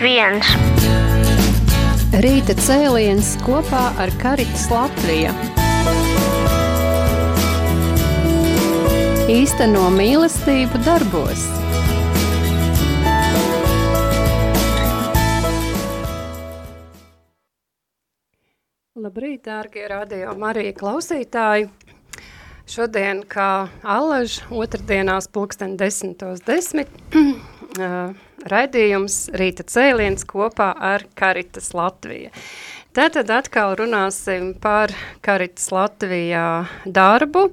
viens. Rīta cēliens kopā ar Karitas Latviju. Īsteno mīlestību darbos. Labrīt, dārgie radio Marija klausītāji! Šodien, kā alaž, otrdienās pulksten 10.10. 10. uh, raidījums Rīta Cēliens kopā ar Karitas Latvija. Tātad atkal runāsim par Karitas Latvijā darbu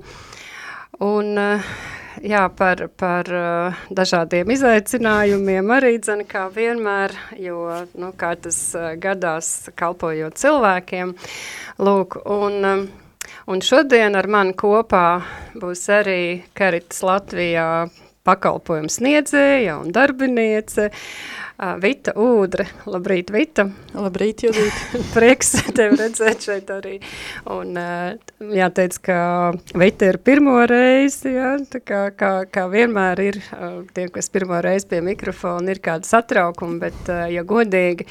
un uh, jā, par, par uh, dažādiem izaicinājumiem arī dzene kā vienmēr, jo, nu, kā tas uh, gadās kalpojot cilvēkiem, lūk, un, um, un šodien ar mani kopā būs arī Karitas Latvijā pakalpojums sniedzēja un darbiniece, Vita Ūdre. Labrīt, Vita. Labrīt, Judīt. Prieks tevi redzēt šeit arī. Un jāteic, ka Vita ir pirmo reizi, ja, tā kā, kā, kā vienmēr ir tiem, kas pirmo reizi pie mikrofona, ir kāda satraukuma, bet, ja godīgi,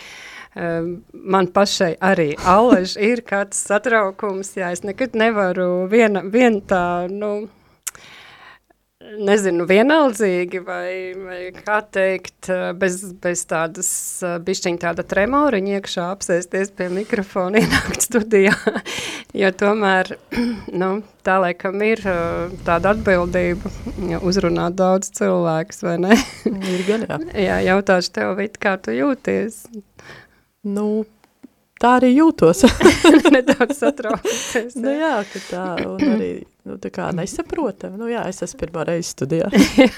man pašai arī alaži ir kāds satraukums, jā, es nekad nevaru viena, vien tā, nu, nezinu, vienaldzīgi vai, vai kā teikt, bez, bez tādas bišķiņ tāda tremoriņa iekšā apsēsties pie mikrofona, ienākt studijā, jo tomēr, nu, tā laikam ir tāda atbildība uzrunāt daudz cilvēkus, vai ne? ir gan, jā. jā, jautāšu tev, Vit, kā tu jūties? Nu, tā arī jūtos. Nedaudz satraucies. nu jā, ka tā, un arī nu, tā kā nesaprotam. Nu, jā, es esmu pirmā reize studijā. jā,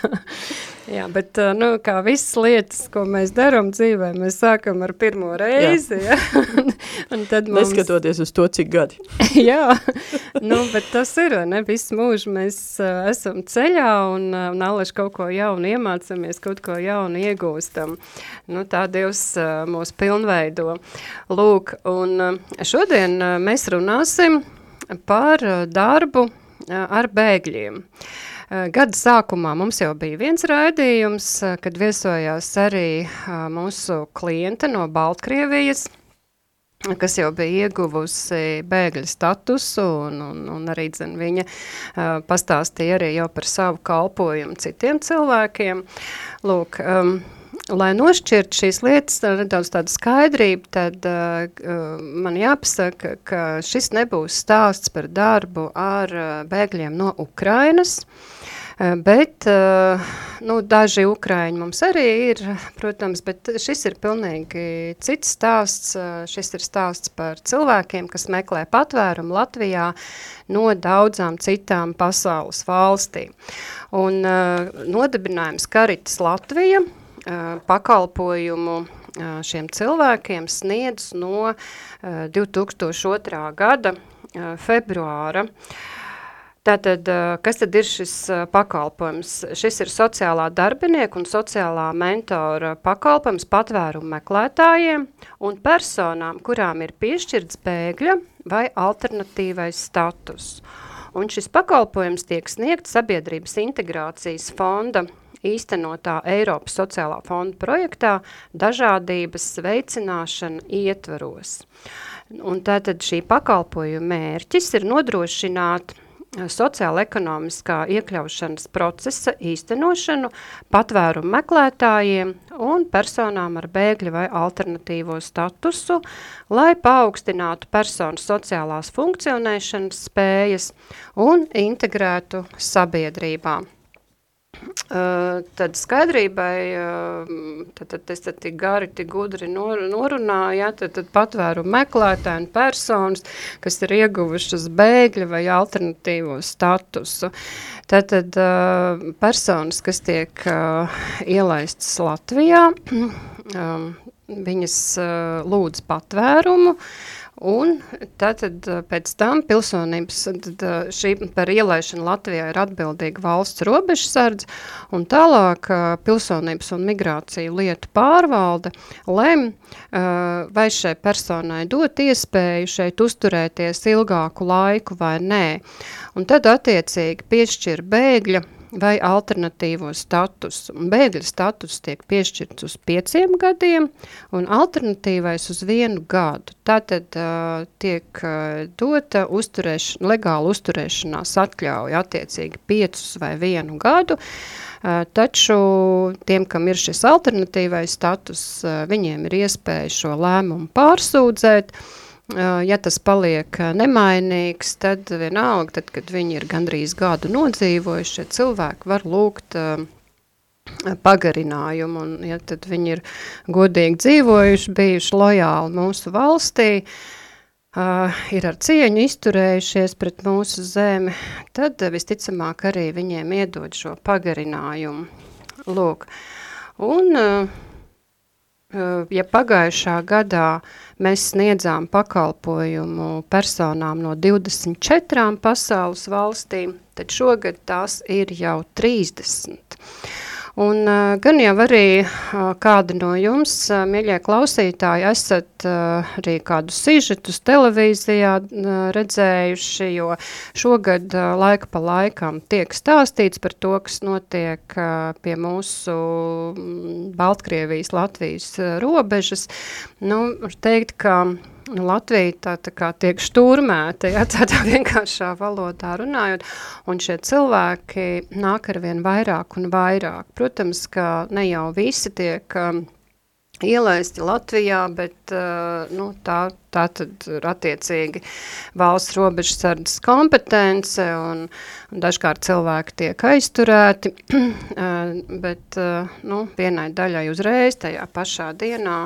jā, bet, nu, kā visas lietas, ko mēs darām dzīvē, mēs sākam ar pirmo reizi, jā. ja? un, un tad mums... Neskatoties uz to, cik gadi. jā, nu, bet tas ir, ne, visu mūžu mēs uh, esam ceļā un, uh, un alaši kaut ko jaunu iemācamies, kaut ko jaunu iegūstam. Nu, tā Dievs uh, mūs pilnveido. Lūk, un uh, šodien uh, mēs runāsim par darbu ar bēgļiem. Gada sākumā mums jau bija viens raidījums, kad viesojās arī mūsu kliente no Baltkrievijas, kas jau bija ieguvusi bēgļa statusu, un, un, un arī dzen, viņa uh, pastāstīja arī jau par savu kalpojumu citiem cilvēkiem. Lūk, um, lai nošķirt šīs lietas, nedaudz tāda skaidrība, tad uh, man jāpasaka, ka šis nebūs stāsts par darbu ar uh, bēgļiem no Ukrainas, uh, bet uh, nu, daži ukraiņi mums arī ir, protams, bet šis ir pilnīgi cits stāsts. Uh, šis ir stāsts par cilvēkiem, kas meklē patvērumu Latvijā no daudzām citām pasaules valstīm. Un uh, nodibinājums Karitas Latvija – pakalpojumu šiem cilvēkiem sniedz no 2002. gada februāra. Tātad, kas tad ir šis pakalpojums? Šis ir sociālā darbinieka un sociālā mentora pakalpojums patvērumu meklētājiem un personām, kurām ir piešķirts bēgļa vai alternatīvais status. Un šis pakalpojums tiek sniegts Sabiedrības integrācijas fonda īstenotā Eiropas sociālā fonda projektā dažādības veicināšana ietveros. Un tātad šī pakalpojuma mērķis ir nodrošināt sociāla-ekonomiskā iekļaušanas procesa īstenošanu patvērumu meklētājiem un personām ar bēgļu vai alternatīvo statusu, lai paaugstinātu personu sociālās funkcionēšanas spējas un integrētu sabiedrībā. Uh, tad skaidrībai, uh, tad, tad es tad tik gari, tik gudri nor, norunāju, ja, tad, tad patvēru meklētāju un personas, kas ir ieguvušas bēgļa vai alternatīvo statusu. Tad, tad uh, personas, kas tiek ielaistas Latvijā, viņas lūdz patvērumu, uh, Un tātad pēc tam pilsonības tad, šī par ielaišanu Latvijā ir atbildīga valsts robežsardze, un tālāk pilsonības un migrāciju lietu pārvalde lem, vai šai personai dot iespēju šeit uzturēties ilgāku laiku vai nē. Un tad attiecīgi piešķir bēgļa vai alternatīvo statusu. Bēgļa status tiek piešķirts uz pieciem gadiem un alternatīvais uz vienu gadu. Tātad uh, tiek uh, dota uzturēš, legāla uzturēšanās atļauja attiecīgi piecus vai vienu gadu, uh, taču tiem, kam ir šis alternatīvais status, uh, viņiem ir iespēja šo lēmumu pārsūdzēt, uh, ja tas paliek nemainīgs, tad vienalga, tad, kad viņi ir gandrīz gadu nodzīvojuši, cilvēki var lūgt uh, pagarinājumu, un ja tad viņi ir godīgi dzīvojuši, bijuši lojāli mūsu valstī, uh, ir ar cieņu izturējušies pret mūsu zemi, tad visticamāk arī viņiem iedod šo pagarinājumu. Lūk, un uh, ja pagājušā gadā mēs sniedzām pakalpojumu personām no 24 pasaules valstīm, tad šogad tās ir jau 30. Un gan jau arī kādi no jums, mīļie klausītāji, esat arī kādu sižetus televīzijā redzējuši, jo šogad laika pa laikam tiek stāstīts par to, kas notiek pie mūsu Baltkrievijas, Latvijas robežas. Nu, teikt, ka Latvija tā, tā kā tiek šturmēta, ja, tādā vienkāršā valodā runājot, un šie cilvēki nāk ar vien vairāk un vairāk. Protams, ka ne jau visi tiek um, ielaisti Latvijā, bet nu, tā, tā tad ir attiecīgi valsts robežsardzes kompetence un, un dažkārt cilvēki tiek aizturēti, bet nu, vienai daļai uzreiz tajā pašā dienā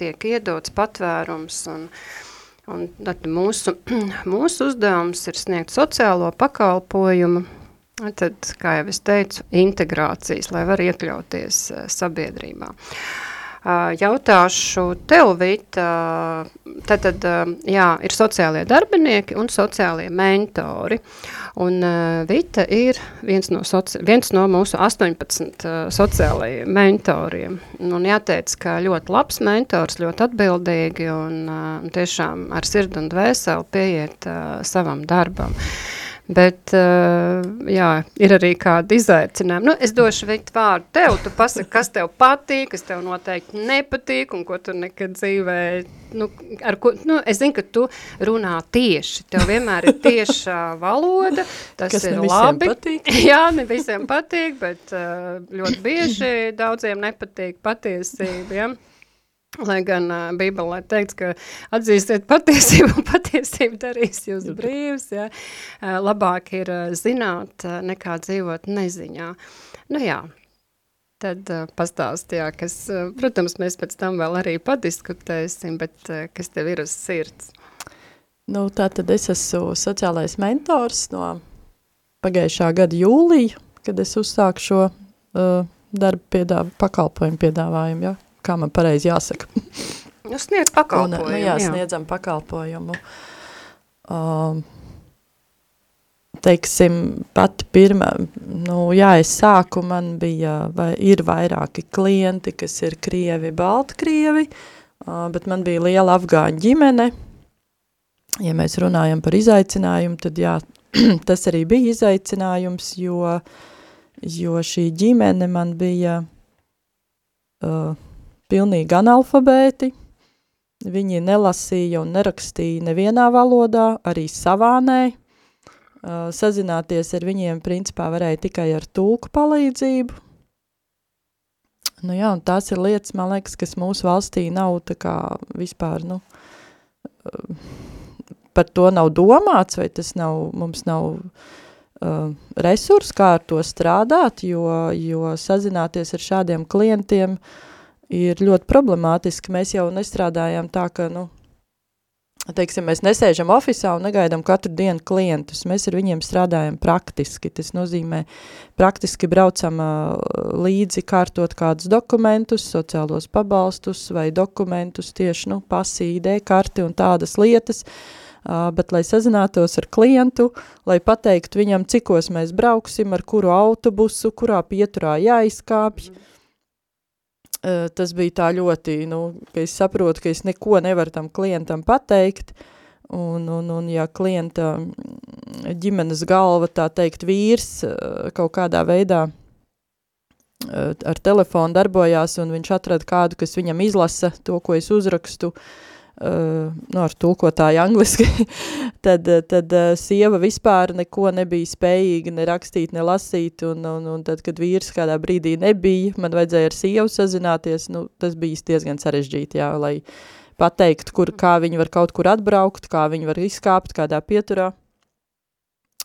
tiek iedots patvērums un, un tad mūsu, mūsu uzdevums ir sniegt sociālo pakalpojumu, tad, kā jau es teicu, integrācijas, lai var iekļauties sabiedrībā. Uh, Jautāšu tev, Vita, tad, tad jā, ir sociālie darbinieki un sociālie mentori. Un Vita ir viens no, soci, viens no mūsu 18 sociālajiem mentoriem. Un jāteic, ka ļoti labs mentors, ļoti atbildīgi un tiešām ar sirdi un dvēseli pieiet savam darbam. Bet, uh, jā, ir arī kādi izaicinājumi. Nu, es došu veikt vārdu tev, tu pasaki, kas tev patīk, kas tev noteikti nepatīk un ko tu nekad dzīvē, nu, ar ko, nu, es zinu, ka tu runā tieši, tev vienmēr ir tieša valoda, tas kas ir labi. patīk. Jā, ne visiem patīk, bet uh, ļoti bieži daudziem nepatīk patiesība, ja? Lai gan uh, Bībelē teikts, ka atzīstiet patiesību, patiesība darīs jūs brīvs, ja? uh, labāk ir uh, zināt, uh, nekā dzīvot neziņā. Nu jā, tad uh, pastāstījā, kas, uh, protams, mēs pēc tam vēl arī padiskutēsim, bet uh, kas tev ir uz sirds? Nu, tā tad es esmu sociālais mentors no pagājušā gada jūlija, kad es uzsāku šo uh, darbu piedāv, pakalpojumu piedāvājumu, ja? Kā man pareizi jāsaka. Nu, sniedz pakalpojumu. Un, nu, jā, sniedzam pakalpojumu. Um, teiksim, pati pirmā, nu, jā, es sāku, man bija, vai ir vairāki klienti, kas ir krievi, baltkrievi, uh, bet man bija liela afgāņu ģimene. Ja mēs runājam par izaicinājumu, tad jā, tas arī bija izaicinājums, jo, jo šī ģimene man bija uh, pilnīgi analfabēti, viņi nelasīja un nerakstīja nevienā valodā, arī savā nē, sazināties ar viņiem principā varēja tikai ar tulku palīdzību. Nu jā, un tās ir lietas, man liekas, kas mūsu valstī nav tā kā vispār, nu, par to nav domāts, vai tas nav, mums nav uh, resurs, kā ar to strādāt, jo, jo sazināties ar šādiem klientiem uh, ir ļoti problemātiski. Mēs jau nestrādājām tā, ka, nu, teiksim, mēs nesēžam ofisā un negaidām katru dienu klientus. Mēs ar viņiem strādājam praktiski. Tas nozīmē, praktiski braucam līdzi kārtot kādus dokumentus, sociālos pabalstus vai dokumentus, tieši, nu, pasi, ID karti un tādas lietas, Uh, bet lai sazinātos ar klientu, lai pateiktu viņam, cikos mēs brauksim, ar kuru autobusu, kurā pieturā jāizkāpj, mm tas bija tā ļoti, nu, ka es saprotu, ka es neko nevaru tam klientam pateikt, un, un, un ja klienta ģimenes galva, tā teikt, vīrs kaut kādā veidā ar telefonu darbojās, un viņš atrada kādu, kas viņam izlasa to, ko es uzrakstu, uh, nu, ar tulkotāju angliski, tad, tad uh, sieva vispār neko nebija spējīga ne rakstīt, ne lasīt, un, un, un tad, kad vīrs kādā brīdī nebija, man vajadzēja ar sievu sazināties, nu, tas bija diezgan sarežģīti, jā, lai pateikt, kur, kā viņi var kaut kur atbraukt, kā viņi var izkāpt kādā pieturā.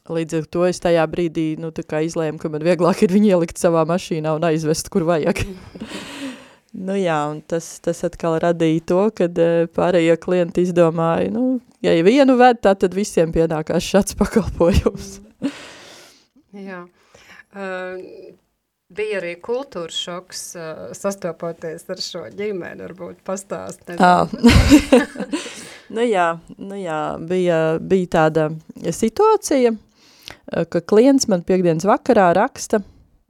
Līdz ar to es tajā brīdī, nu, izlēmu, ka man vieglāk ir viņu ielikt savā mašīnā un aizvest, kur vajag. nu jā, un tas, tas atkal radīja to, kad uh, pārējie klienti izdomāja, nu, ja vienu ved, tā tad visiem pienākās šāds pakalpojums. jā. Uh, bija arī kultūra šoks uh, sastopoties ar šo ģimeni, varbūt pastāst. nu jā, nu jā, bija, bija tāda situācija, Eh, ka klients man piekdienas vakarā raksta,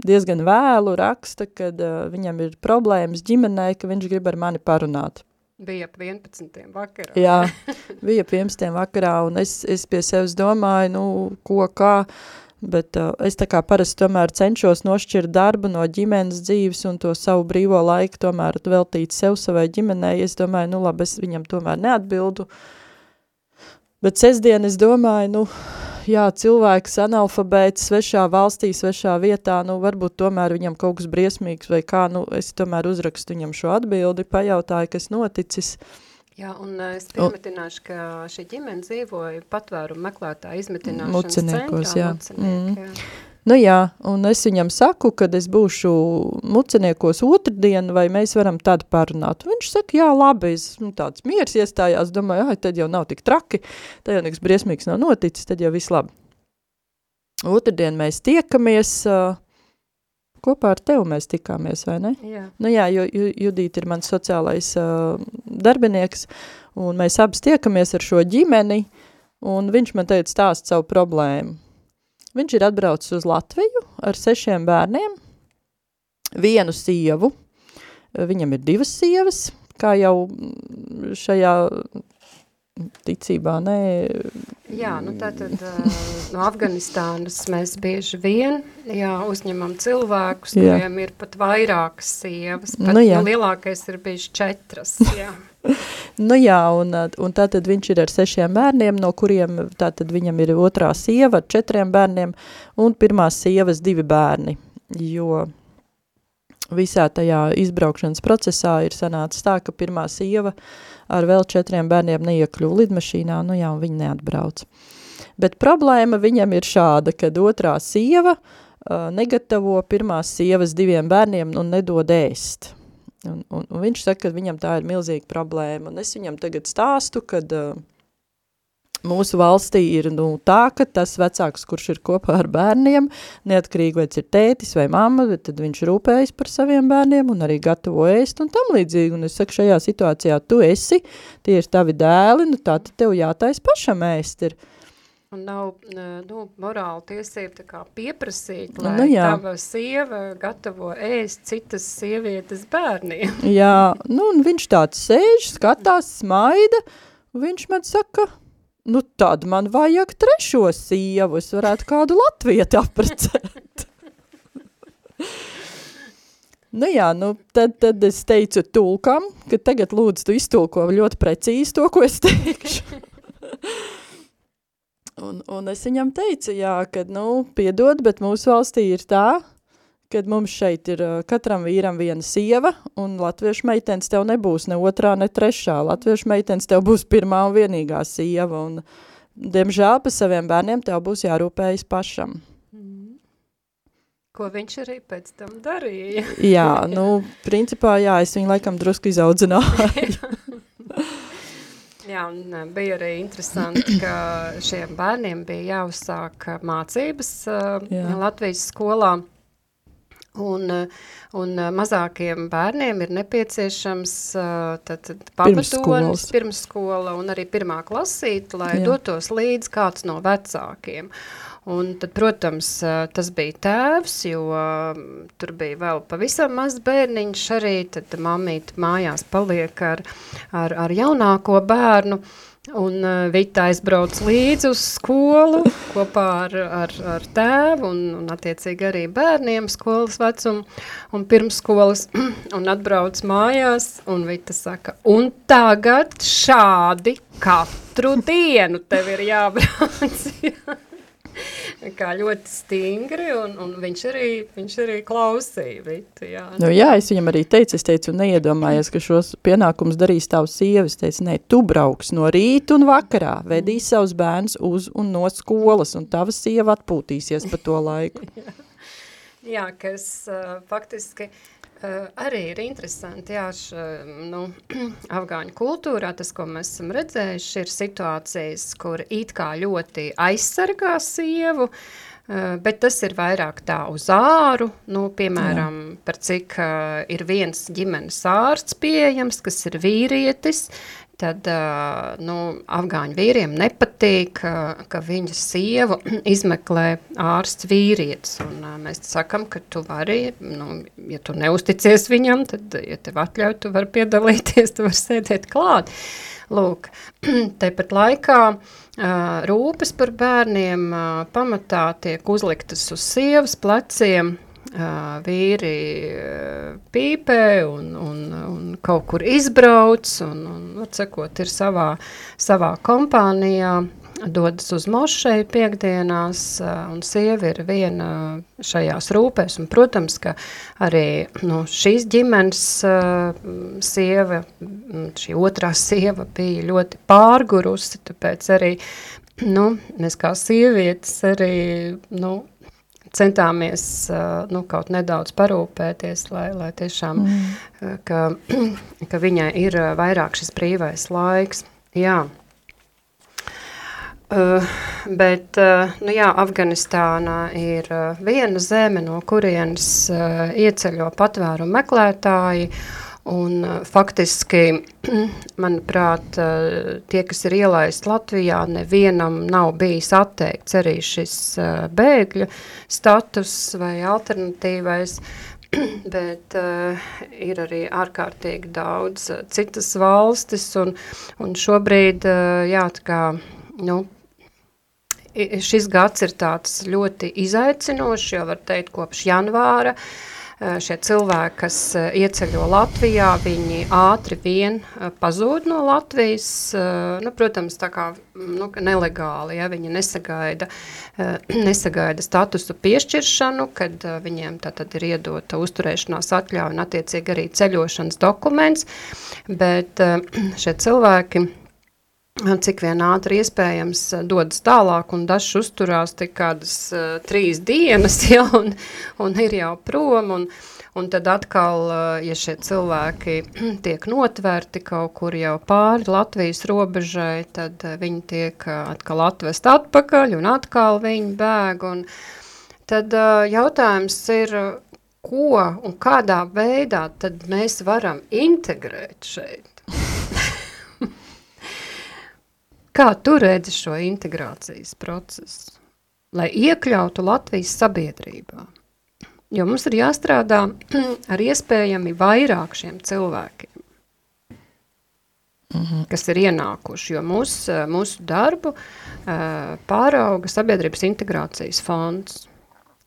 diezgan vēlu raksta, kad uh, viņam ir problēmas ģimenē, ka viņš grib ar mani parunāt. Bija ap 11. vakarā. Jā, bija ap 11. vakarā, un es, es pie sevis domāju, nu, ko, kā, bet uh, es tā kā parasti tomēr cenšos nošķirt darbu no ģimenes dzīves un to savu brīvo laiku tomēr veltīt sev savai ģimenei. Es domāju, nu labi, es viņam tomēr neatbildu, bet sestdien es domāju, nu, jā, cilvēks analfabēts svešā valstī, svešā vietā, nu, varbūt tomēr viņam kaut kas briesmīgs vai kā, nu, es tomēr uzrakstu viņam šo atbildi, pajautāju, kas noticis. Jā, un eh, es piemetināšu, ka šī ģimene dzīvoja patvērumu meklētā izmetināšanas centrā. Jā. Mm. jā. Nu jā, un es viņam saku, kad es būšu muceniekos otrdien, vai mēs varam tad parunāt. Viņš saka, jā, labi, es, nu, tāds miers iestājās, domāju, ai, tad jau nav tik traki, tad jau nekas briesmīgs nav noticis, tad jau viss labi. Otrdien mēs tiekamies, uh, kopā ar tevi mēs tikāmies, vai ne? Jā. Nu jā, jo Judīta ir mans sociālais uh, darbinieks, un mēs abas tiekamies ar šo ģimeni, un viņš man teica stāst savu problēmu. Viņš ir atbraucis uz Latviju ar sešiem bērniem, vienu sievu, viņam ir divas sievas, kā jau šajā ticībā, nē. Jā, nu tātad no Afganistānas mēs bieži vien jā, uzņemam cilvēkus, kuriem ir pat vairākas sievas, pat nu, jā. nu, lielākais ir bijis četras, jā. nu jā, un, un tātad viņš ir ar sešiem bērniem, no kuriem tātad viņam ir otrā sieva ar četriem bērniem un pirmā sievas divi bērni, jo visā tajā izbraukšanas procesā ir sanācis tā, ka pirmā sieva ar vēl četriem bērniem neiekļuva lidmašīnā, nu jā, un viņi neatbrauc. Bet problēma viņam ir šāda, kad otrā sieva uh, negatavo pirmās sievas diviem bērniem un nedod ēst. Un, un, un viņš saka, ka viņam tā ir milzīga problēma, un es viņam tagad stāstu, kad uh, mūsu valstī ir nu, tā, ka tas vecāks, kurš ir kopā ar bērniem, neatkarīgi vai ir tētis vai mamma, tad viņš rūpējas par saviem bērniem un arī gatavo ēst un tam līdzīgi. Un es saku, šajā situācijā tu esi, tie ir tavi dēli, nu tā tad tev jātais pašam ēst ir. Un nav nu, morāla tiesība tā kā pieprasīt, lai nu, jā. tava sieva gatavo ēst citas sievietes bērniem. jā, nu un viņš tāds sēž, skatās, smaida, un viņš man saka, nu tad man vajag trešo sievu, es varētu kādu latvieti aprecēt. nu jā, nu tad, tad es teicu tulkam, ka tagad lūdzu tu iztulko ļoti precīzi to, ko es teikšu. Un, un es viņam teicu, jā, ka, nu, piedod, bet mūsu valstī ir tā, kad mums šeit ir katram vīram viena sieva, un latviešu meitenes tev nebūs ne otrā, ne trešā. Latviešu meitenes tev būs pirmā un vienīgā sieva, un, diemžēl, pa saviem bērniem tev būs jārūpējas pašam. Mm. Ko viņš arī pēc tam darīja? jā, nu, principā, jā, es viņu laikam drusku izaudzināju. Jā, un bija arī interesanti, ka šiem bērniem bija jāuzsāk mācības uh, Jā. Latvijas skolā. Un, un mazākiem bērniem ir nepieciešams pavadonis, pirmsskola un arī pirmā klasīte, lai Jā. dotos līdz kāds no vecākiem. Un tad, protams, tas bija tēvs, jo tur bija vēl pavisam maz bērniņš arī, tad mammīte mājās paliek ar, ar, ar jaunāko bērnu. Un uh, Vita aizbrauc līdzi uz skolu kopā ar, ar, ar tēvu un, un attiecīgi arī bērniem skolas vecumu un pirmsskolas un atbrauc mājās un Vita saka, un tagad šādi katru dienu tev ir jābrauc. kā ļoti stingri, un, un viņš, arī, viņš arī klausīja Vitu, jā. Nu jā, es viņam arī teicu, es teicu, neiedomājies, ka šos pienākums darīs tavs sievas, teicu, nē, tu brauks no rīta un vakarā, vedīs savus bērns uz un no skolas, un tava sieva atpūtīsies pa to laiku. jā. jā, kas uh, faktiski Uh, arī ir interesanti, jā, š, nu, afgāņu kultūrā tas, ko mēs esam redzējuši, ir situācijas, kur it kā ļoti aizsargā sievu, uh, bet tas ir vairāk tā uz āru, nu, piemēram, jā. par cik uh, ir viens ģimenes ārsts pieejams, kas ir vīrietis, tad nu, afgāņu vīriem nepatīk, ka viņa sievu izmeklē ārsts vīrietis. Un, mēs sakam, ka tu vari, nu, ja tu neusticies viņam, tad, ja tev atļauj, tu vari piedalīties, tu vari sēdēt klāt. Lūk, tepat laikā rūpes par bērniem pamatā tiek uzliktas uz sievas pleciem, vīri pīpē un, un, un kaut kur izbrauc un, un atsakot, ir savā, savā kompānijā, dodas uz mošeju piekdienās, un sieva ir viena šajās rūpēs, un, protams, ka arī nu, šīs ģimenes sieva, šī otrā sieva bija ļoti pārgurusi, tāpēc arī, nu, mēs kā sievietes arī, nu, centāmies nu, kaut nedaudz parūpēties, lai, lai tiešām, mm. ka, ka viņai ir vairāk šis brīvais laiks. Jā. Uh, bet, uh, nu jā, Afganistānā ir uh, viena zeme, no kurienes uh, ieceļo patvērumu meklētāji, uh, Un, uh, faktiski, manuprāt, uh, tie, kas ir ielaisti Latvijā, nevienam nav bijis atteikts arī šis uh, bēgļu status vai alternatīvais, bet uh, ir arī ārkārtīgi daudz citas valstis, un, un šobrīd, uh, jā, tā kā, nu, šis gads ir tāds ļoti izaicinošs, jau var teikt, kopš janvāra, uh, Eh, šie cilvēki, kas eh, ieceļo Latvijā, viņi ātri vien eh, pazūd no Latvijas, nu, protams, tā kā nu, nelegāli, ja viņi nesagaida, nesagaida statusu piešķiršanu, kad viņiem tātad ir iedota uzturēšanās atļauja un attiecīgi arī ceļošanas dokuments, bet šie cilvēki cik vien ātri iespējams dodas tālāk un dažs uzturās tik kādas uh, trīs dienas, ja, un, un ir jau prom, un, un tad atkal, uh, ja šie cilvēki tiek notverti kaut kur jau pāri Latvijas robežai, tad uh, viņi tiek uh, atkal atvest atpakaļ, un atkal viņi bēg, un tad uh, jautājums ir, ko un kādā veidā tad mēs varam integrēt šeit? Kā tu redzi šo integrācijas procesu, lai iekļautu Latvijas sabiedrībā? Jo mums ir jāstrādā ar iespējami vairāk šiem cilvēkiem, mm -hmm. kas ir ienākuši, jo mūs, mūsu darbu pārauga sabiedrības integrācijas fonds.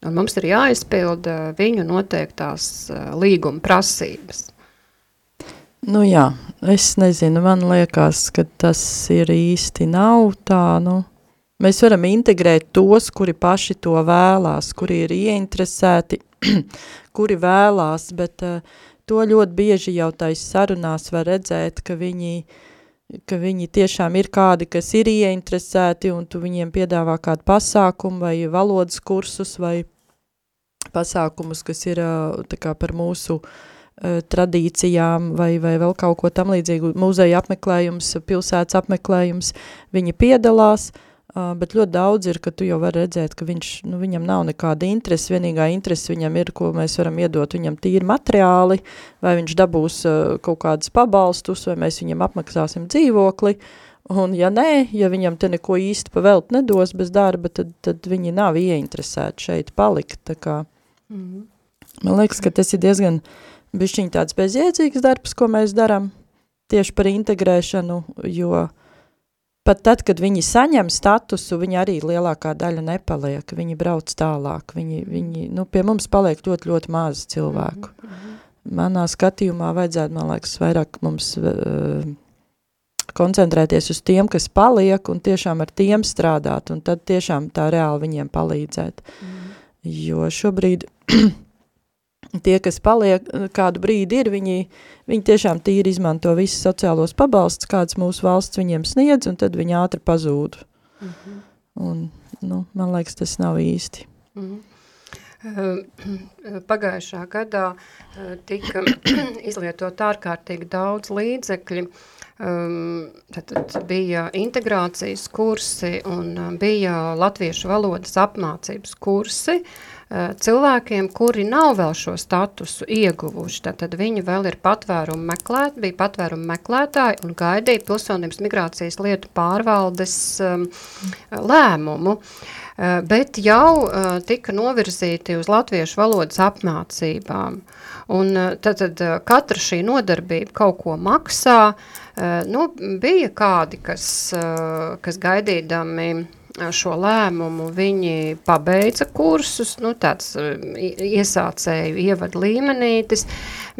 Un mums ir jāizpilda viņu noteiktās līguma prasības. Nu jā, es nezinu, man liekas, ka tas ir īsti nav tā, nu, mēs varam integrēt tos, kuri paši to vēlās, kuri ir ieinteresēti, kuri vēlās, bet uh, to ļoti bieži jau tais sarunās var redzēt, ka viņi, ka viņi tiešām ir kādi, kas ir ieinteresēti, un tu viņiem piedāvā kādu pasākumu vai valodas kursus vai pasākumus, kas ir uh, tā kā par mūsu uh, Eh, tradīcijām vai, vai vēl kaut ko tam līdzīgu, muzeja apmeklējums, pilsētas apmeklējums, viņi piedalās, bet ļoti daudz ir, ka tu jau var redzēt, ka viņš, nu, viņam nav nekāda interese, vienīgā interese viņam ir, ko mēs varam iedot viņam tīri materiāli, vai viņš dabūs kaut kādas pabalstus, vai mēs viņam apmaksāsim dzīvokli, un ja nē, ja viņam te neko īsti pavelt nedos bez darba, tad, tad viņi nav ieinteresēti šeit palikt, tā kā, mm -hmm. man liekas, ka tas ir diezgan uh, bišķiņ tāds bezjēdzīgs darbs, ko mēs darām tieši par integrēšanu, jo pat tad, kad viņi saņem statusu, viņi arī lielākā daļa nepaliek, viņi brauc tālāk, viņi, viņi nu, pie mums paliek ļoti, ļoti maz cilvēku. Mm -hmm. Manā skatījumā vajadzētu, man liekas, vairāk mums uh, koncentrēties uz tiem, kas paliek un tiešām ar tiem strādāt, un tad tiešām tā reāli viņiem palīdzēt. Mm. Jo šobrīd tie, kas paliek, kādu brīdi ir, viņi, viņi tiešām tīri izmanto visus sociālos pabalstus, kāds mūsu valsts viņiem sniedz, un tad viņi ātri pazūd. Mm -hmm. Un, nu, man liekas, tas nav īsti. Mm -hmm. Pagājušā gadā tika izlietot ārkārtīgi daudz līdzekļi. Tad, tad bija integrācijas kursi un bija latviešu valodas apmācības kursi. Uh, Eh, cilvēkiem, kuri nav vēl šo statusu ieguvuši, tad, viņi vēl ir patvērumu meklēt, bija patvērumu meklētāji un gaidīja pilsonības migrācijas lietu pārvaldes um, lēmumu. Uh, bet jau uh, tika novirzīti uz latviešu valodas apmācībām. Un uh, tad, tad uh, katra šī nodarbība kaut ko maksā. Uh, nu, bija kādi, kas, uh, kas gaidīdami šo lēmumu viņi pabeidza kursus, nu tāds iesācēju ievadu līmenītis,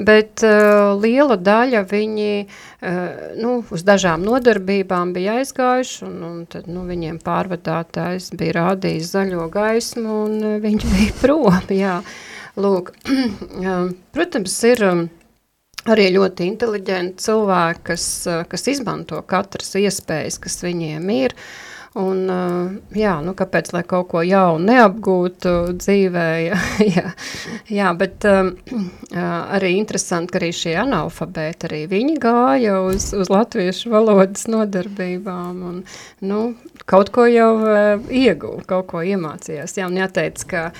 bet uh, liela daļa viņi uh, nu, uz dažām nodarbībām bija aizgājuši, un, un tad nu, viņiem pārvadātājs bija rādījis zaļo gaismu, un uh, viņi bija prom, jā. Lūk, protams, ir arī ļoti inteliģenti cilvēki, kas, kas izmanto katras iespējas, kas viņiem ir, uh, Un, jā, nu, kāpēc, lai kaut ko jaunu neapgūtu dzīvē, jā, jā, jā bet um, arī interesanti, ka arī šie analfabēti, arī viņi gāja uz, uz latviešu valodas nodarbībām un, nu, kaut ko jau uh, ieguva, kaut ko iemācījās. Jā, un jāteic, ka,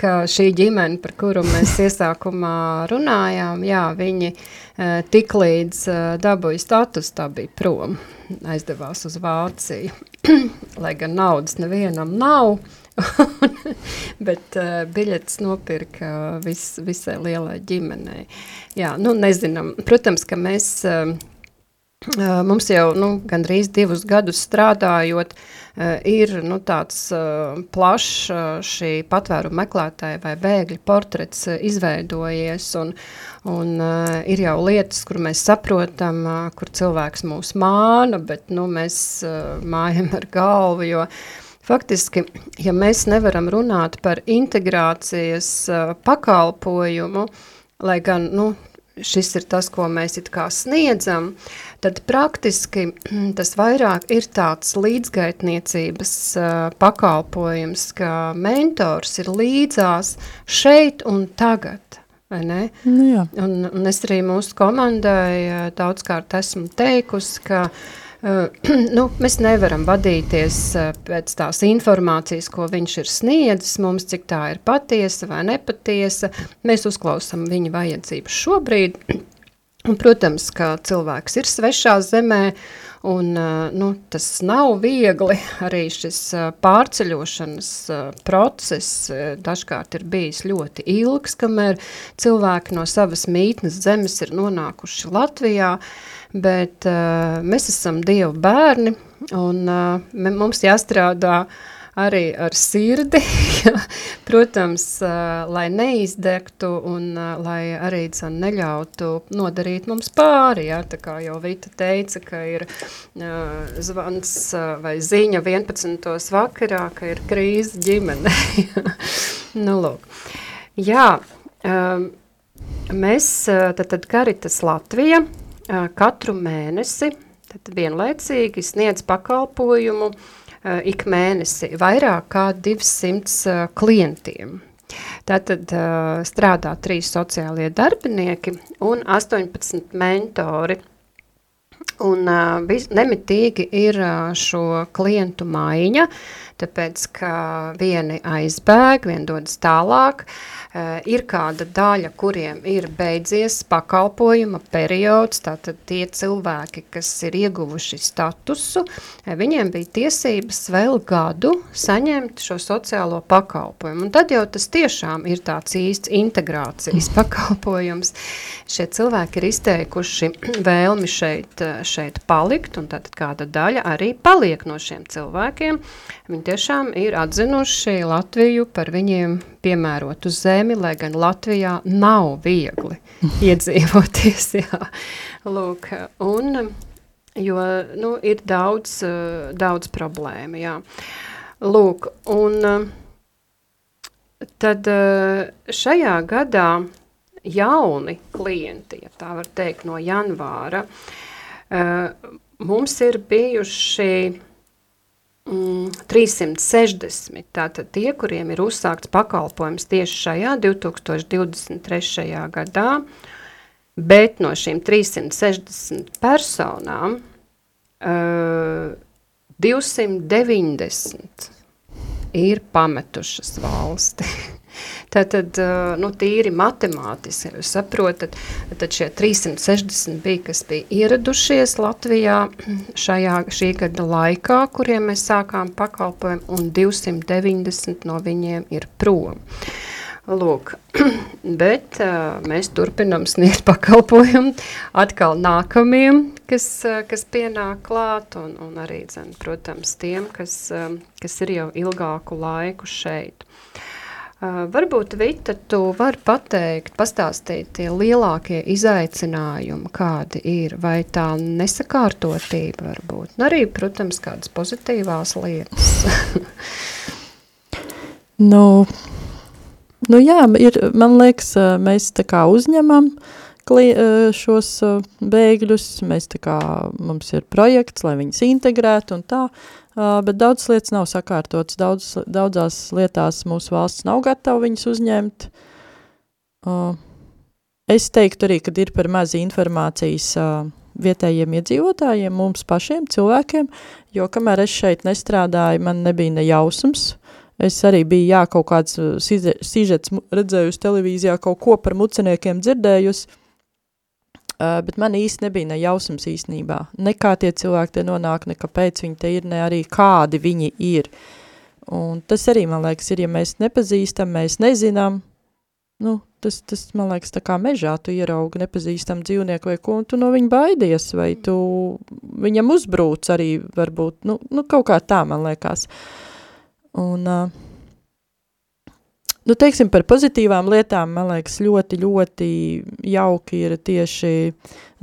ka šī ģimene, par kuru mēs iesākumā runājām, jā, viņi uh, tik līdz uh, dabūja status, tā bija prom. Aizdevās uz Vāciju, lai gan naudas nevienam nav, bet uh, biļetes nopirka vis, visai lielai ģimenei. Jā, nu nezinām, protams, ka mēs, uh, mums jau nu, gandrīz divus gadus strādājot, ir nu, tāds plašs šī patvēru meklētāja vai bēgļa portrets izveidojies, un, Un, ir jau lietas, kur mēs saprotam, kur cilvēks mūs māna, bet nu, mēs mājam ar galvu. Jo faktiski, ja mēs nevaram runāt par integrācijas pakalpojumu, lai gan nu, šis ir tas, ko mēs it kā sniedzam, tad praktiski tas vairāk ir tāds līdzgaitniecības uh, pakalpojums, ka mentors ir līdzās šeit un tagad? Nu, jā. un, un es arī mūsu komandai daudzkārt esmu teikusi, ka uh, nu, mēs nevaram vadīties pēc tās informācijas, ko viņš ir sniedzis mums, cik tā ir patiesa vai nepatiesa. Mēs uzklausām viņa vajadzības šobrīd. Un, protams, ka cilvēks ir svešā zemē, uh, Un, nu, tas nav viegli, arī šis pārceļošanas process dažkārt ir bijis ļoti ilgs, kamēr cilvēki no savas mītnes zemes ir nonākuši Latvijā, bet mēs esam Dievu bērni un mums jāstrādā arī ar sirdi, protams, lai neizdegtu un lai arī can neļautu nodarīt mums pāri, jā, tā kā jau Vita teica, ka ir zvans vai ziņa 11. vakarā, ka ir krīze ģimene. nu, lūk. Jā, mēs, tad, tad Karitas Latvija katru mēnesi, tad vienlaicīgi sniedz pakalpojumu uh, Eh, ik mēnesi vairāk kā 200 eh, klientiem. Tātad uh, strādā trīs sociālie darbinieki un 18 mentori. Un uh, nemitīgi ir uh, šo klientu maiņa. Tāpēc, ka vieni aizbēg, vieni dodas tālāk, Uh, ir kāda daļa, kuriem ir beidzies pakalpojuma periods, tātad tie cilvēki, kas ir ieguvuši statusu, viņiem bija tiesības vēl gadu saņemt šo sociālo pakalpojumu. Un tad jau tas tiešām ir tāds īsts integrācijas pakalpojums. Šie cilvēki ir izteikuši vēlmi šeit, šeit palikt, un tātad kāda daļa arī paliek no šiem cilvēkiem. Viņi tiešām ir atzinuši Latviju par viņiem piemērotu zemi, lai gan Latvijā nav viegli iedzīvoties. Jā. Lūk, un, jo nu, ir daudz, daudz problēmu. Jā. Lūk, un tad šajā gadā jauni klienti, ja tā var teikt, no janvāra, mums ir bijuši 360. Mm, tātad tie, kuriem ir uzsākts pakalpojums tieši šajā 2023. gadā, bet no šīm 360 personām uh, 290 ir pametušas valsti. Tātad, nu, tīri matemātiski, jūs saprotat, tad šie 360 bija, kas bija ieradušies Latvijā šajā šī gada laikā, kuriem mēs sākām pakalpojumu, un 290 no viņiem ir prom. Lūk, bet uh, mēs turpinām sniegt pakalpojumu atkal nākamiem, kas, uh, kas pienāk klāt, un, un arī, dzen, protams, tiem, kas, uh, kas ir jau ilgāku laiku šeit. Uh, varbūt, Vita, tu vari pateikt, pastāstīt tie lielākie izaicinājumi, kādi ir, vai tā nesakārtotība varbūt, un arī, protams, kādas pozitīvās lietas. nu, nu jā, ir, man liekas, mēs tā kā uzņemam šos bēgļus, mēs tā kā, mums ir projekts, lai viņus integrētu un tā, bet daudz lietas nav sakārtotas, daudz, daudzās lietās mūsu valsts nav gatava viņus uzņemt. Es teiktu arī, ka ir par maz informācijas vietējiem iedzīvotājiem, mums pašiem cilvēkiem, jo kamēr es šeit nestrādāju, man nebija ne jausums. Es arī biju, jā, kaut kāds sižets redzējusi televīzijā, kaut ko par muceniekiem dzirdējusi, Uh, bet man īsti nebija ne jausmas īstenībā. Ne kā tie cilvēki te nonāk, ne kāpēc viņi te ir, ne arī kādi viņi ir. Un tas arī, man liekas, ir, ja mēs nepazīstam, mēs nezinām, nu, tas, tas, man liekas, tā kā mežā tu ieraugi nepazīstam dzīvnieku vai ko, un tu no viņa baidies, vai tu viņam uzbrūc arī, varbūt, nu, nu kaut kā tā, man liekas. Un, uh, Nu, teiksim, par pozitīvām lietām, man liekas, ļoti, ļoti jauki ir tieši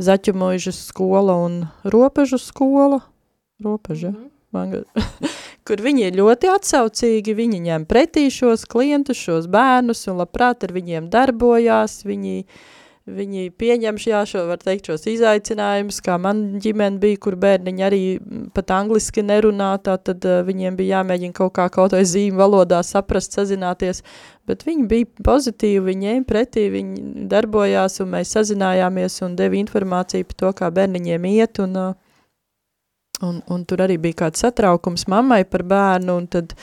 Zaķumožas skola un Ropežu skola. Ropeža, mm -hmm. Kur viņi ir ļoti atsaucīgi, viņi ņem pretī šos klientus, šos bērnus un labprāt ar viņiem darbojās, viņi uh, viņi pieņem jā, šo, var teikt, šos izaicinājumus, kā man ģimene bija, kur bērniņi arī pat angliski nerunā, tad uh, viņiem bija jāmēģina kaut kā kaut vai zīmu valodā saprast, sazināties, bet viņi bija pozitīvi, viņi ņēma pretī, viņi darbojās un mēs sazinājāmies un deva informāciju par to, kā bērniņiem iet un uh, Un, un tur arī bija kāds satraukums mammai par bērnu, un tad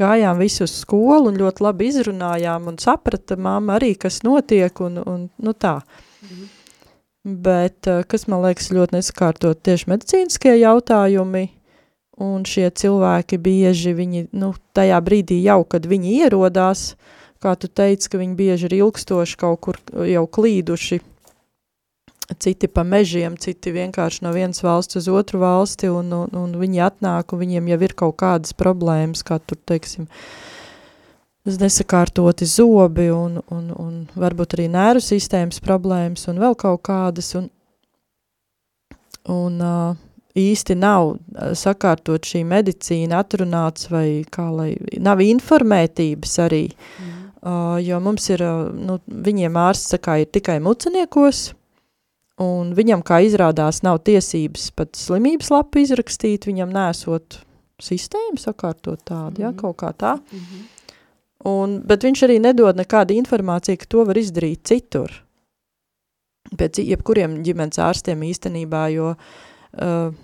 gājām visu uz skolu un ļoti labi izrunājām un saprata mamma arī, kas notiek un, un nu tā. Mhm. Bet, eh, kas man liekas ļoti nesakārtot tieši medicīniskie jautājumi, un šie cilvēki bieži viņi, nu, tajā brīdī jau, kad viņi ierodās, kā tu teici, ka viņi bieži ir ilgstoši kaut kur jau klīduši citi pa mežiem, citi vienkārši no vienas valsts uz otru valsti, un, un, un viņi atnāk, un viņiem jau ir kaut kādas problēmas, kā tur, teiksim, nesakārtoti zobi, un, un, un varbūt arī nēru sistēmas problēmas, un vēl kaut kādas, un, un uh, īsti nav sakārtot šī medicīna atrunāts, vai kā lai, nav informētības arī, mm. uh, jo mums ir, uh, nu, viņiem ārsts sakā, ir tikai muceniekos, un viņam, kā izrādās, nav tiesības pat slimības lapu izrakstīt, viņam nesot sistēmu sakārtot tādu, mm -hmm. ja, mhm. kaut kā tā. Mm -hmm. un, bet viņš arī nedod nekādu informāciju, ka to var izdarīt citur. Pēc jebkuriem ģimenes ārstiem īstenībā, jo uh,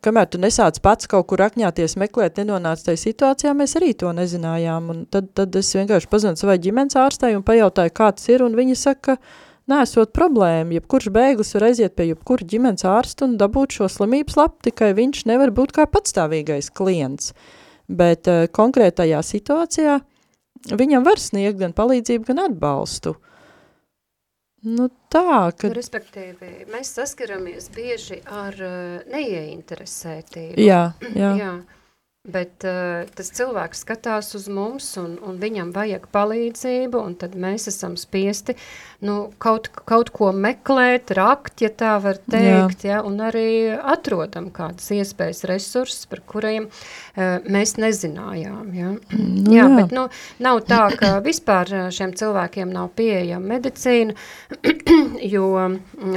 kamēr tu nesāc pats kaut kur akņāties, meklēt, nenonāc tajā situācijā, mēs arī to nezinājām. Un tad, tad es vienkārši pazinu savai ģimenes ārstei un pajautāju, kāds ir, un viņa saka, nesot problēma, jebkurš bēglis var aiziet pie jebkura ģimenes ārsta un dabūt šo slimības lapu, tikai viņš nevar būt kā patstāvīgais klients. Bet uh, konkrētajā situācijā viņam var sniegt gan palīdzību, gan atbalstu. Nu tā, ka... Nu, respektīvi, mēs saskaramies bieži ar uh, neieinteresētību. Jā, jā. jā. Bet uh, tas cilvēks skatās uz mums un, un viņam vajag palīdzību un tad mēs esam spiesti nu, kaut, kaut ko meklēt, rakt, ja tā var teikt, jā. Ja, un arī atrodam kādas iespējas resursus, par kuriem uh, mēs nezinājām. Ja. Nu, jā, jā, bet nu, nav tā, ka vispār šiem cilvēkiem nav pieejama medicīna, jo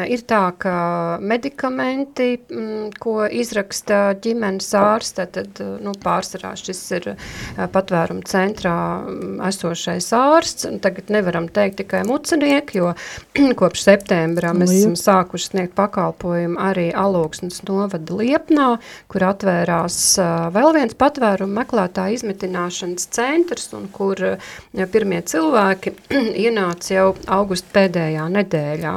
ir tā, ka medikamenti, m, ko izraksta ģimenes ārste, tad nu, pārsvarā šis ir patvērumu centrā esošais ārsts, tagad nevaram teikt tikai mucenieki, jo kopš septembra mēs esam sākuši sniegt pakalpojumu arī Alūksnes novada Liepnā, kur atvērās vēl viens patvērumu meklētāju izmitināšanas centrs, un kur pirmie cilvēki ienāca jau augusta pēdējā nedēļā.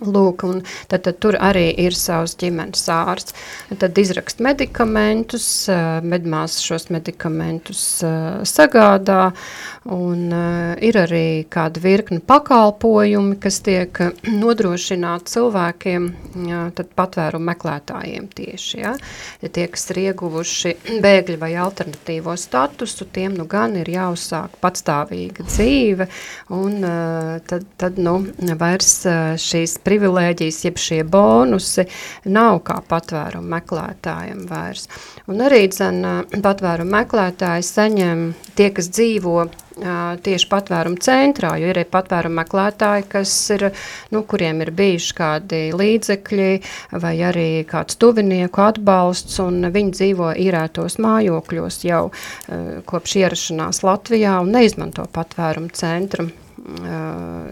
Lūk, tad, tad tur arī ir savs ģimenes ārsts. Tad izrakst medikamentus, medmās šos medikamentus sagādā, un ir arī kāda virkni pakalpojumi, kas tiek nodrošināti cilvēkiem, tad patvērumu meklētājiem tieši, ja? ja tie, kas ir ieguvuši bēgļu vai alternatīvo statusu, tiem nu gan ir jāuzsāk patstāvīga dzīve, un tad, tad nu, vairs šīs privilēģijas, jeb šie bonusi nav kā patvērumu meklētājiem vairs. Un arī dzen, patvērumu meklētāji saņem tie, kas dzīvo tieši patvērumu centrā, jo ir patvērumu meklētāji, kas ir, nu, kuriem ir bijuši kādi līdzekļi vai arī kāds tuvinieku atbalsts, un viņi dzīvo īrētos mājokļos jau kopš ierašanās Latvijā un neizmanto patvērumu centru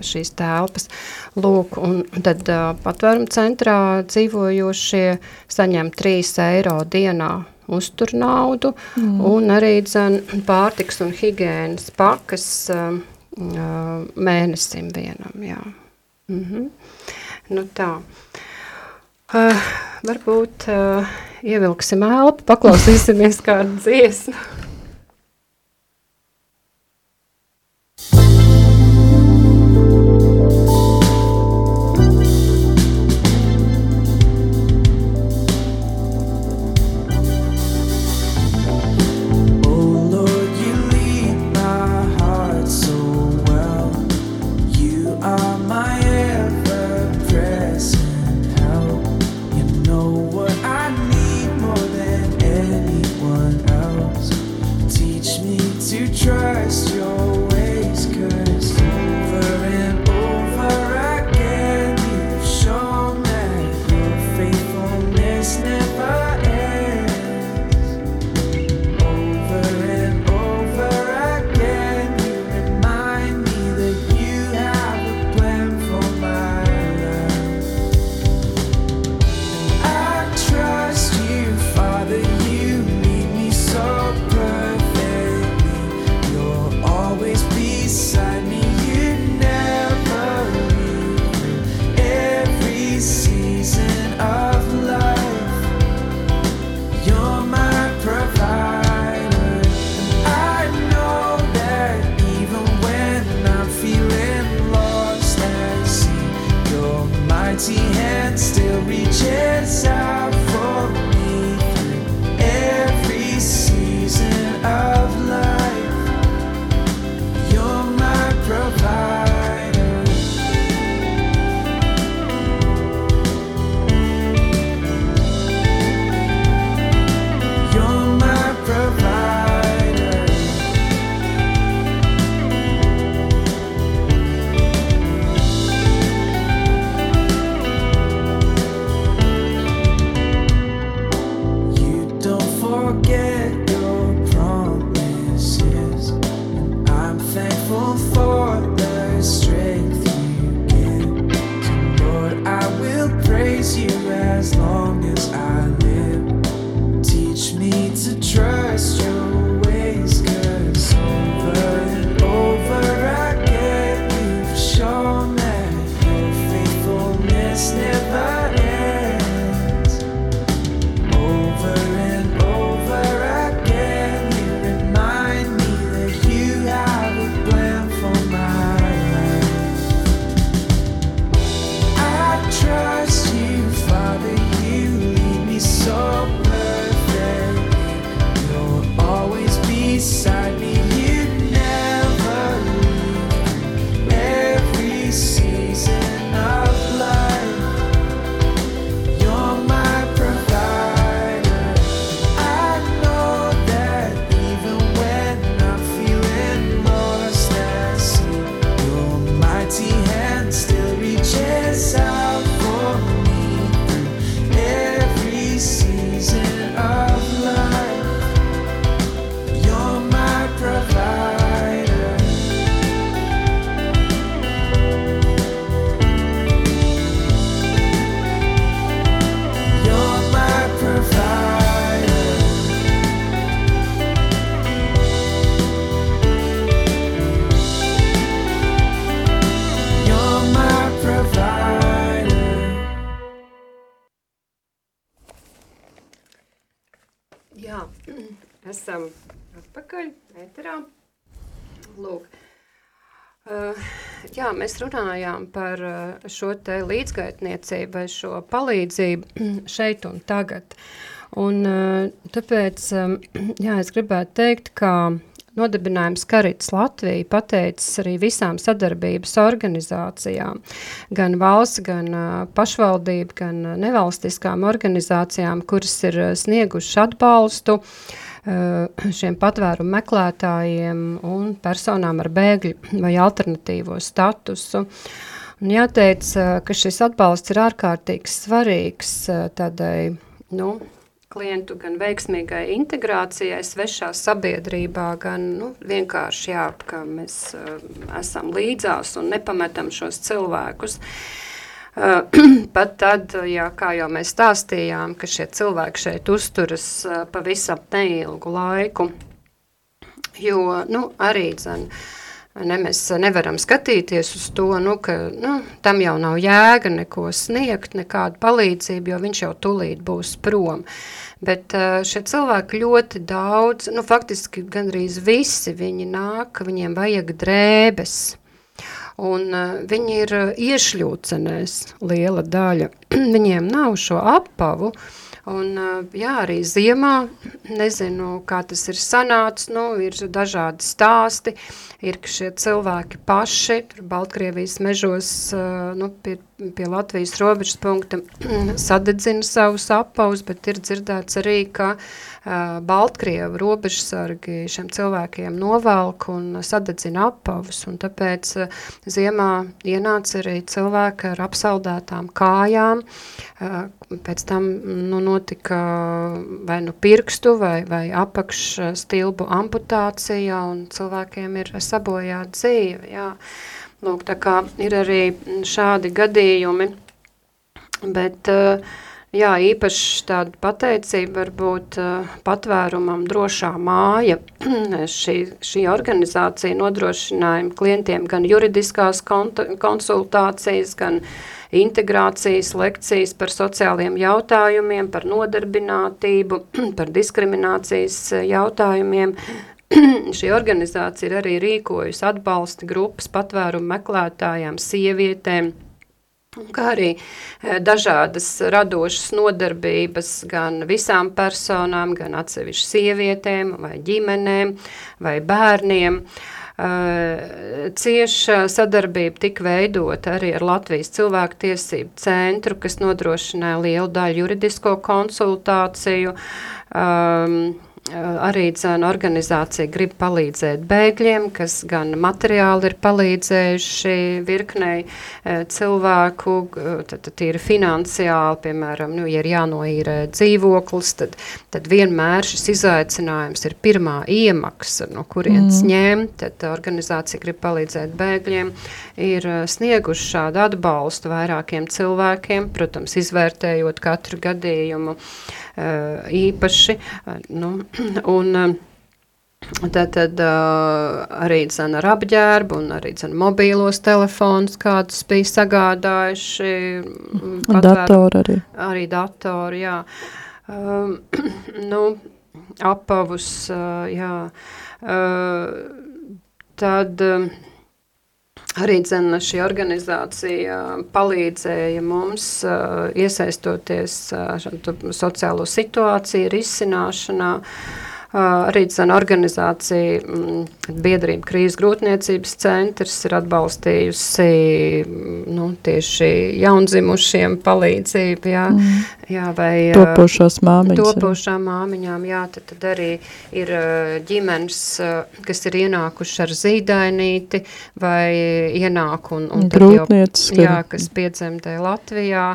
šīs telpas. Lūk, un tad patvērumu centrā dzīvojošie saņem 3 eiro dienā uztur naudu mm. un arī dzen pārtiks un higienas pakas mēnesim vienam, jā. Mm -hmm. Nu tā. Uh, varbūt uh, ievilksim elpu, paklausīsimies kādu dziesmu. Jā, mēs runājām par eh, šo te līdzgaitniecību vai šo palīdzību šeit un tagad. Un eh, tāpēc, jā, es gribētu teikt, ka Nodibinājums Karits Latvija pateicis arī visām sadarbības organizācijām, gan valsts, gan uh, pašvaldību, gan uh, nevalstiskām organizācijām, kuras ir uh, snieguši atbalstu uh, šiem patvērumu meklētājiem un personām ar bēgļu vai alternatīvo statusu. Un jāteic, eh, ka šis atbalsts ir ārkārtīgi svarīgs eh, tādai, nu, klientu gan veiksmīgai integrācijai svešā sabiedrībā, gan nu, vienkārši jā, ka mēs uh, esam līdzās un nepametam šos cilvēkus. Uh, Eh, pat tad, ja, kā jau mēs stāstījām, ka šie cilvēki šeit uzturas pavisam neilgu laiku, jo nu, arī dzen, ne, mēs nevaram skatīties uz to, nu, ka nu, tam jau nav jēga neko sniegt, nekādu palīdzību, jo viņš jau tulīt būs prom. Bet šie cilvēki ļoti daudz, nu, faktiski gandrīz visi viņi nāk, viņiem vajag drēbes, un uh, viņi ir uh, iešļūcenēs liela daļa. Viņiem nav šo apavu, un uh, jā, arī ziemā, nezinu, kā tas ir sanācis, nu, ir dažādi stāsti, ir, ka šie cilvēki paši, Baltkrievijas mežos, nu, pie, pie Latvijas robežas punkta sadedzina savus apavus, bet ir dzirdēts arī, ka Baltkrievu robežsargi šiem cilvēkiem novelk un sadedzina apavus, un tāpēc ziemā ienāca arī cilvēki ar apsaldētām kājām, pēc tam nu, notika vai nu pirkstu vai, vai apakšstilbu amputācija, un cilvēkiem ir sabojāta dzīve, jā. Lūk, tā kā ir arī šādi gadījumi, bet uh, Jā, īpaši tāda pateicība varbūt uh, patvērumam drošā māja. šī, šī organizācija nodrošināja klientiem gan juridiskās konsultācijas, gan integrācijas lekcijas par sociāliem jautājumiem, par nodarbinātību, par diskriminācijas jautājumiem. šī organizācija ir arī rīkojusi atbalsta grupas patvērumu meklētājām, sievietēm, kā arī eh, dažādas radošas nodarbības gan visām personām, gan atsevišķi sievietēm vai ģimenēm vai bērniem. Uh, cieša sadarbība tika veidota arī ar Latvijas cilvēktiesību centru, kas nodrošināja lielu daļu juridisko konsultāciju. Um, arī dzēna organizācija grib palīdzēt bēgļiem, kas gan materiāli ir palīdzējuši virknei cilvēku, tad, tad ir finansiāli, piemēram, nu, ja ir jānoīrē dzīvoklis, tad, tad vienmēr šis izaicinājums ir pirmā iemaksa, no kurienes mm. ņemt, tad organizācija grib palīdzēt bēgļiem, ir snieguši šādu atbalstu vairākiem cilvēkiem, protams, izvērtējot katru gadījumu, īpaši. Nu, un, Tad, tad uh, arī dzen, ar apģērbu un arī dzen, mobīlos telefonus, kādus bija sagādājuši. Datoru arī. Arī datoru, jā. Um, nu, apavus, uh, jā. Uh, tad uh, arī dzen, šī organizācija palīdzēja mums uh, iesaistoties uh, sociālo situāciju risināšanā. Uh, Cena organizācija, mm, biedrība krīzes grūtniecības centrs ir atbalstījusi mm, nu, tieši jaundzimušiem palīdzību, jā, mm. jā vai topošās māmiņas. Topošām māmiņām, jā, tad, tad arī ir ģimenes, kas ir ienākuši ar zīdainīti vai ienāk un, un Grūtniecis, jā, kas piedzemdē Latvijā.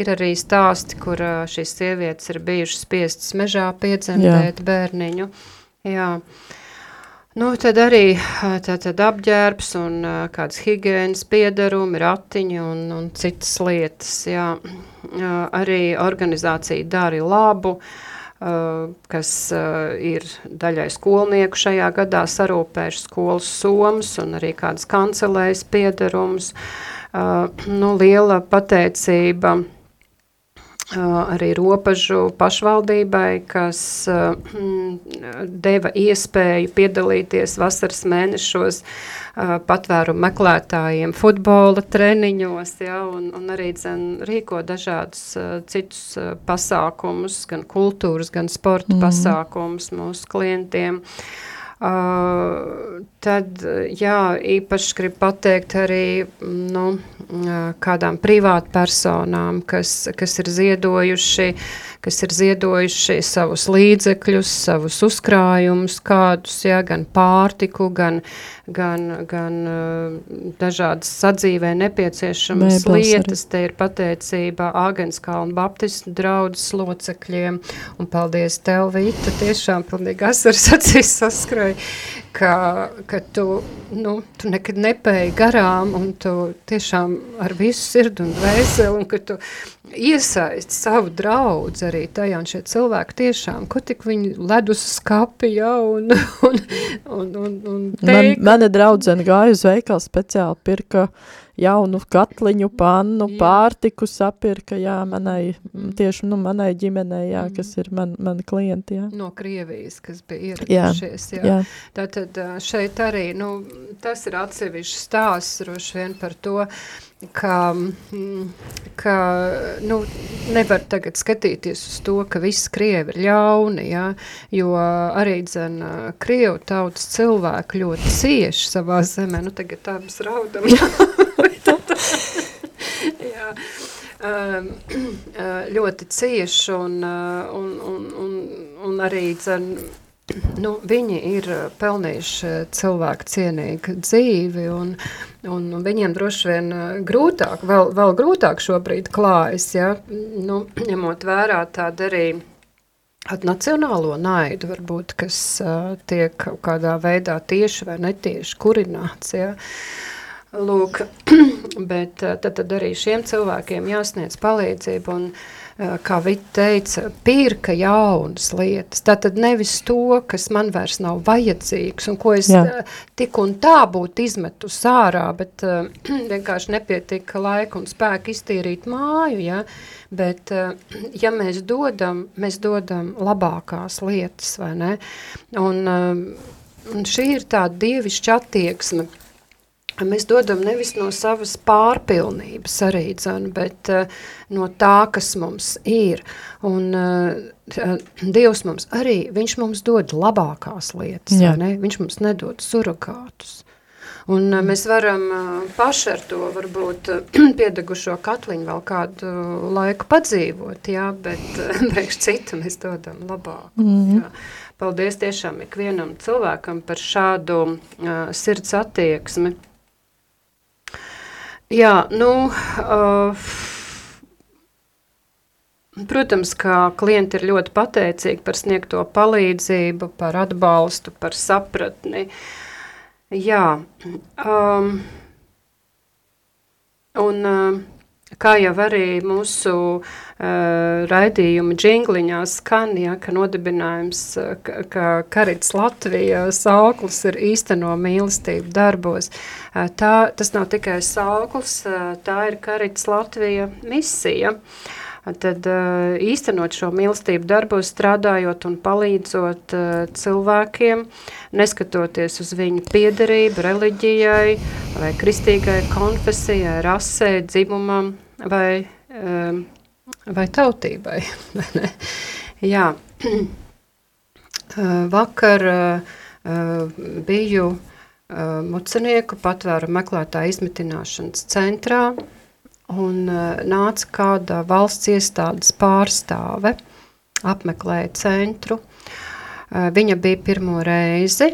Ir arī stāsti, kur šīs sievietes ir bijušas spiestas mežā piedzemdēt jā. bērniņu viņu. Jā. Nu, tad arī tā, tad apģērbs un kādas higienas piedarumi, ratiņi un, un citas lietas. Jā. Arī organizācija dara labu, kas ir daļai skolnieku šajā gadā sarūpējuši skolas somas un arī kādas kancelējas piedarumus. Nu, liela pateicība arī robežu pašvaldībai, kas deva iespēju piedalīties vasaras mēnešos patvērumu meklētājiem futbola treniņos, ja, un, un arī dzen, rīko dažādus citus pasākumus, gan kultūras, gan sporta mm. pasākumus mūsu klientiem. Uh, tad, jā, īpaši gribu pateikt arī, nu, kādām privātpersonām, kas, kas ir ziedojuši, kas ir ziedojuši savus līdzekļus, savus uzkrājumus, kādus, ja, gan pārtiku, gan, gan, gan dažādas sadzīvē nepieciešamas Mēbels lietas. Arī. Te ir pateicība Āgenskalna Baptistu draudzes locekļiem, un paldies tev, Vita, tiešām pilnīgi asars acīs saskrēja, ka, ka tu, nu, tu nekad nepēji garām, un tu tiešām ar visu sirdi un dvēseli, un ka tu iesaisti savu draudzi arī tajā, un šie cilvēki tiešām, ko tik viņi ledus skapi, ja, un, un, un, un, un teika. Man, mana draudzene gāja uz veikalu speciāli pirka jaunu katliņu, pannu, jā. pārtiku sapirka, jā, manai, tieši, nu, manai ģimenei, jā, mm. kas ir man, mani klienti, jā. No Krievijas, kas bija ieradušies, jā. jā. jā. Tātad šeit arī, nu, tas ir atsevišķi stāsts, droši vien par to, ka, ka nu, nevar tagad skatīties uz to, ka viss Krievi ir ļauni, ja, jo arī, dzen, Krievu tautas cilvēki ļoti cieši savā zemē, nu, tagad tā mēs raudam, ļoti cieši un, uh, un, un, un, un arī dzen, nu, viņi ir pelnījuši cilvēku cienīgu dzīvi un, un viņiem droši vien uh, grūtāk, vēl, vēl grūtāk šobrīd klājas, ja, nu, ņemot vērā tādu arī nacionālo naidu, varbūt, kas uh, tiek kaut kādā veidā tieši vai netieši kurināts, ja, uh, Lūk, bet eh, tad, tad arī šiem cilvēkiem jāsniedz palīdzību un, eh, kā Vita teica, pirka jaunas lietas. Tātad nevis to, kas man vairs nav vajadzīgs un ko es Jā. Eh, tik un tā būtu izmetu sārā, bet vienkārši nepietika laika un spēka iztīrīt māju, ja? bet ja mēs dodam, mēs dodam labākās lietas, vai ne? Un, un šī ir tā dievišķa attieksme, mēs dodam nevis no savas pārpilnības arī, dzan, bet uh, no tā, kas mums ir. Un uh, Dievs mums arī, viņš mums dod labākās lietas, ne? viņš mums nedod surrogātus. Un uh, mēs varam paši ar to varbūt piedegušo katliņu vēl kādu laiku padzīvot, jā, bet priekš citu mēs dodam labāk. Mm jā. Paldies tiešām ikvienam cilvēkam par šādu uh, sirds attieksmi. Jā, nu, uh, protams, ka klienti ir ļoti pateicīgi par sniegto palīdzību, par atbalstu, par sapratni. Jā, um, un uh, kā jau arī mūsu uh, raidījuma džingliņā skan, ja, ka nodibinājums, ka, ka Karits Latvija sauklis ir īsteno mīlestību darbos. Uh, tā, tas nav tikai sauklis, uh, tā ir Karits Latvija misija. Uh, tad īstenot šo mīlestību darbos, strādājot un palīdzot cilvēkiem, neskatoties uz viņu piederību reliģijai vai kristīgai konfesijai, rasē, dzimumam vai, vai tautībai. Jā. Vakar biju mucenieku patvēru meklētāju izmitināšanas centrā, un uh, nāca kāda valsts iestādes pārstāve, apmeklēja centru. Uh, viņa bija pirmo reizi,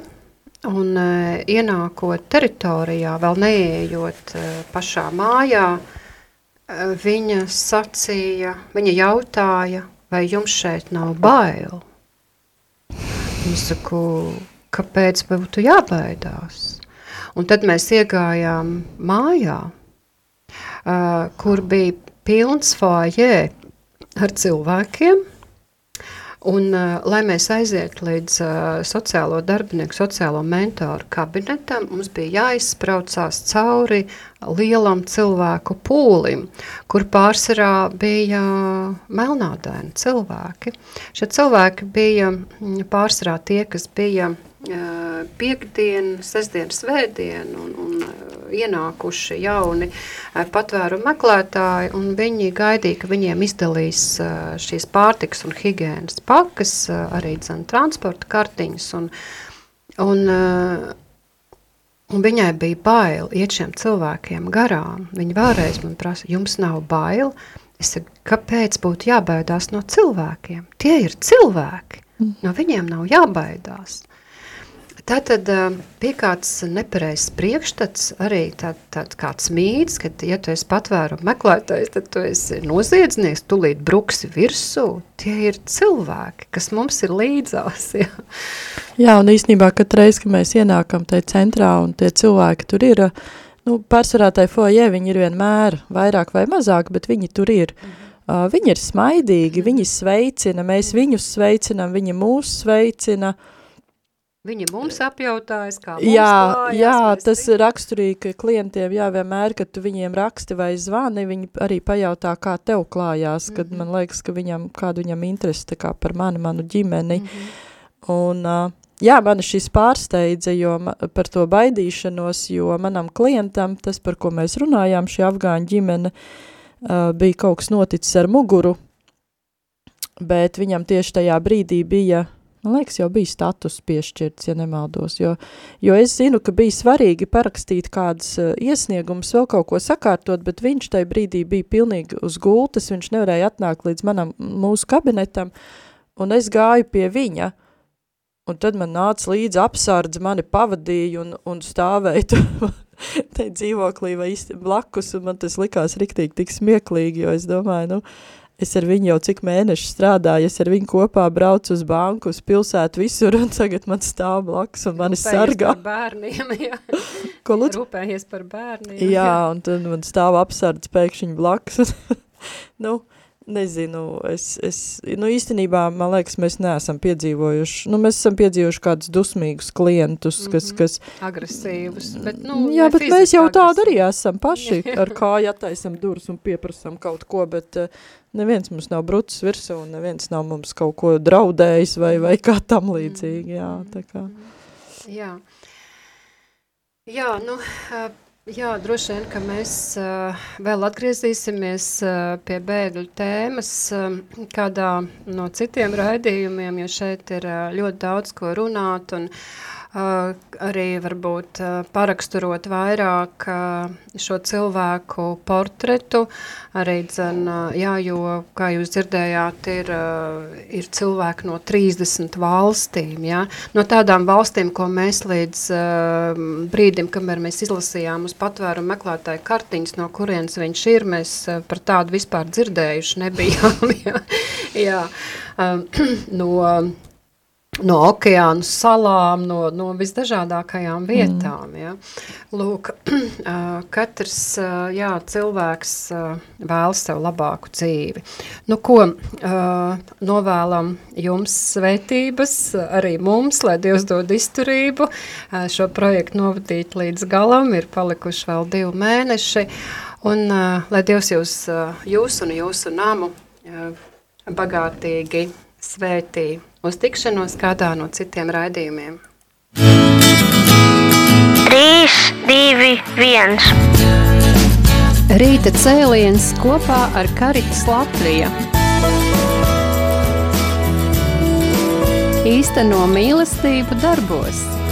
un uh, ienākot teritorijā, vēl neejot pašā mājā, viņa sacīja, viņa jautāja, vai jums šeit nav bail? Es saku, kāpēc būtu jābaidās? Un tad mēs iegājām mājā, uh, kur bija pilns foajē ar cilvēkiem. Un, uh, lai mēs aizietu līdz uh, sociālo darbinieku, sociālo mentoru kabinetam, mums bija jāizspraucās cauri lielam cilvēku pūlim, kur pārsvarā bija melnādaini cilvēki. Šie cilvēki bija pārsvarā tie, kas bija piekdienu, sestdienu, svētdienu un, un ienākuši jauni patvēru meklētāji, un viņi gaidīja, ka viņiem izdalīs šīs pārtiks un higienas pakas, arī dzen transporta kartiņas, un, un, un viņai bija bail iet šiem cilvēkiem garām. Viņa vēlreiz man prasa, jums nav bail? Es saku, kāpēc būtu jābaidās no cilvēkiem? Tie ir cilvēki, no viņiem nav jābaidās. Tā tad bija kāds nepareizs priekšstats, arī tāds tā, kāds mīts, ka, ja tu esi patvērumu meklētājs, tad tu esi noziedznieks, tūlīt bruksi virsū. Tie ir cilvēki, kas mums ir līdzās. Jā, jā un īstenībā katru reizi, kad mēs ienākam tajā centrā un tie cilvēki tur ir, nu, pārsvarā tai foje viņi ir vienmēr vairāk vai mazāk, bet viņi tur ir. Mhm. Uh, viņi ir smaidīgi, viņi sveicina, mēs viņus sveicinām, viņi mūs sveicina, uh, Viņi mums apjautājas, kā mums jā, klājās. Jā, tas ir raksturīgi, klientiem, jā, vienmēr, kad tu viņiem raksti vai zvani, viņi arī pajautā, kā tev klājās, kad mm -hmm. man liekas, ka viņam, kādu viņam interesi tā kā par mani, manu ģimeni. Mm -hmm. Un, uh, jā, mani šis pārsteidza, jo par to baidīšanos, jo manam klientam, tas, par ko mēs runājām, šī afgāņu ģimene, uh, bija kaut kas noticis ar muguru, bet viņam tieši tajā brīdī bija Man liekas, jau bija status piešķirts, ja nemaldos, jo, jo es zinu, ka bija svarīgi parakstīt kādas uh, iesniegumus, vēl kaut ko sakārtot, bet viņš tajā brīdī bija pilnīgi uz gultas, viņš nevarēja atnākt līdz manam mūsu kabinetam, un es gāju pie viņa, un tad man nāca līdzi apsardz, mani pavadīja un, un stāvēja te dzīvoklī vai blakus, un man tas likās riktīgi tik smieklīgi, jo es domāju, nu, Es ar viņu jau cik mēneši strādāju, es ar viņu kopā braucu uz banku, uz pilsētu visur, un tagad man stāv blakus un mani sargā. par bērniem, jā. Ko lūdzu? Rūpējies par bērniem. Jā, jā, un tad man stāv apsardz pēkšņi blakus. nu, Nezinu, es, es, nu īstenībā, man liekas, mēs neesam piedzīvojuši, nu mēs esam piedzīvojuši kādus dusmīgus klientus, kas, -hmm. kas... Agresīvus, bet, nu, Jā, bet mēs jau tādu arī esam paši, ar kāju attaisam durus un pieprasam kaut ko, bet uh, neviens mums nav brucis virsū un neviens nav mums kaut ko draudējis vai, vai kā tam līdzīgi, jā, tā kā. Jā. Jā, nu, Jā, droši vien, ka mēs vēl atgriezīsimies pie bēgļu tēmas kādā no citiem raidījumiem, jo šeit ir ļoti daudz ko runāt un arī varbūt paraksturot vairāk šo cilvēku portretu, arī dzen, jā, jo, kā jūs dzirdējāt, ir, ir cilvēki no 30 valstīm, jā, no tādām valstīm, ko mēs līdz brīdim, kamēr mēs izlasījām uz patvērumu meklētāju kartiņas, no kurienes viņš ir, mēs par tādu vispār dzirdējuši nebijām, jā, jā, no no okeānu salām, no, no visdažādākajām vietām. Mm. Ja. Lūk, katrs jā, cilvēks vēlas sev labāku dzīvi. Nu, ko novēlam jums svētības, arī mums, lai Dievs dod izturību, šo projektu novadīt līdz galam, ir palikuši vēl divi mēneši, un lai Dievs jūs, jūs un jūsu namu bagātīgi svētī uz tikšanos kādā no citiem raidījumiem. 3, 2, 1. Rīta cēliens kopā ar Karitas Latviju. Īsteno mīlestību darbos.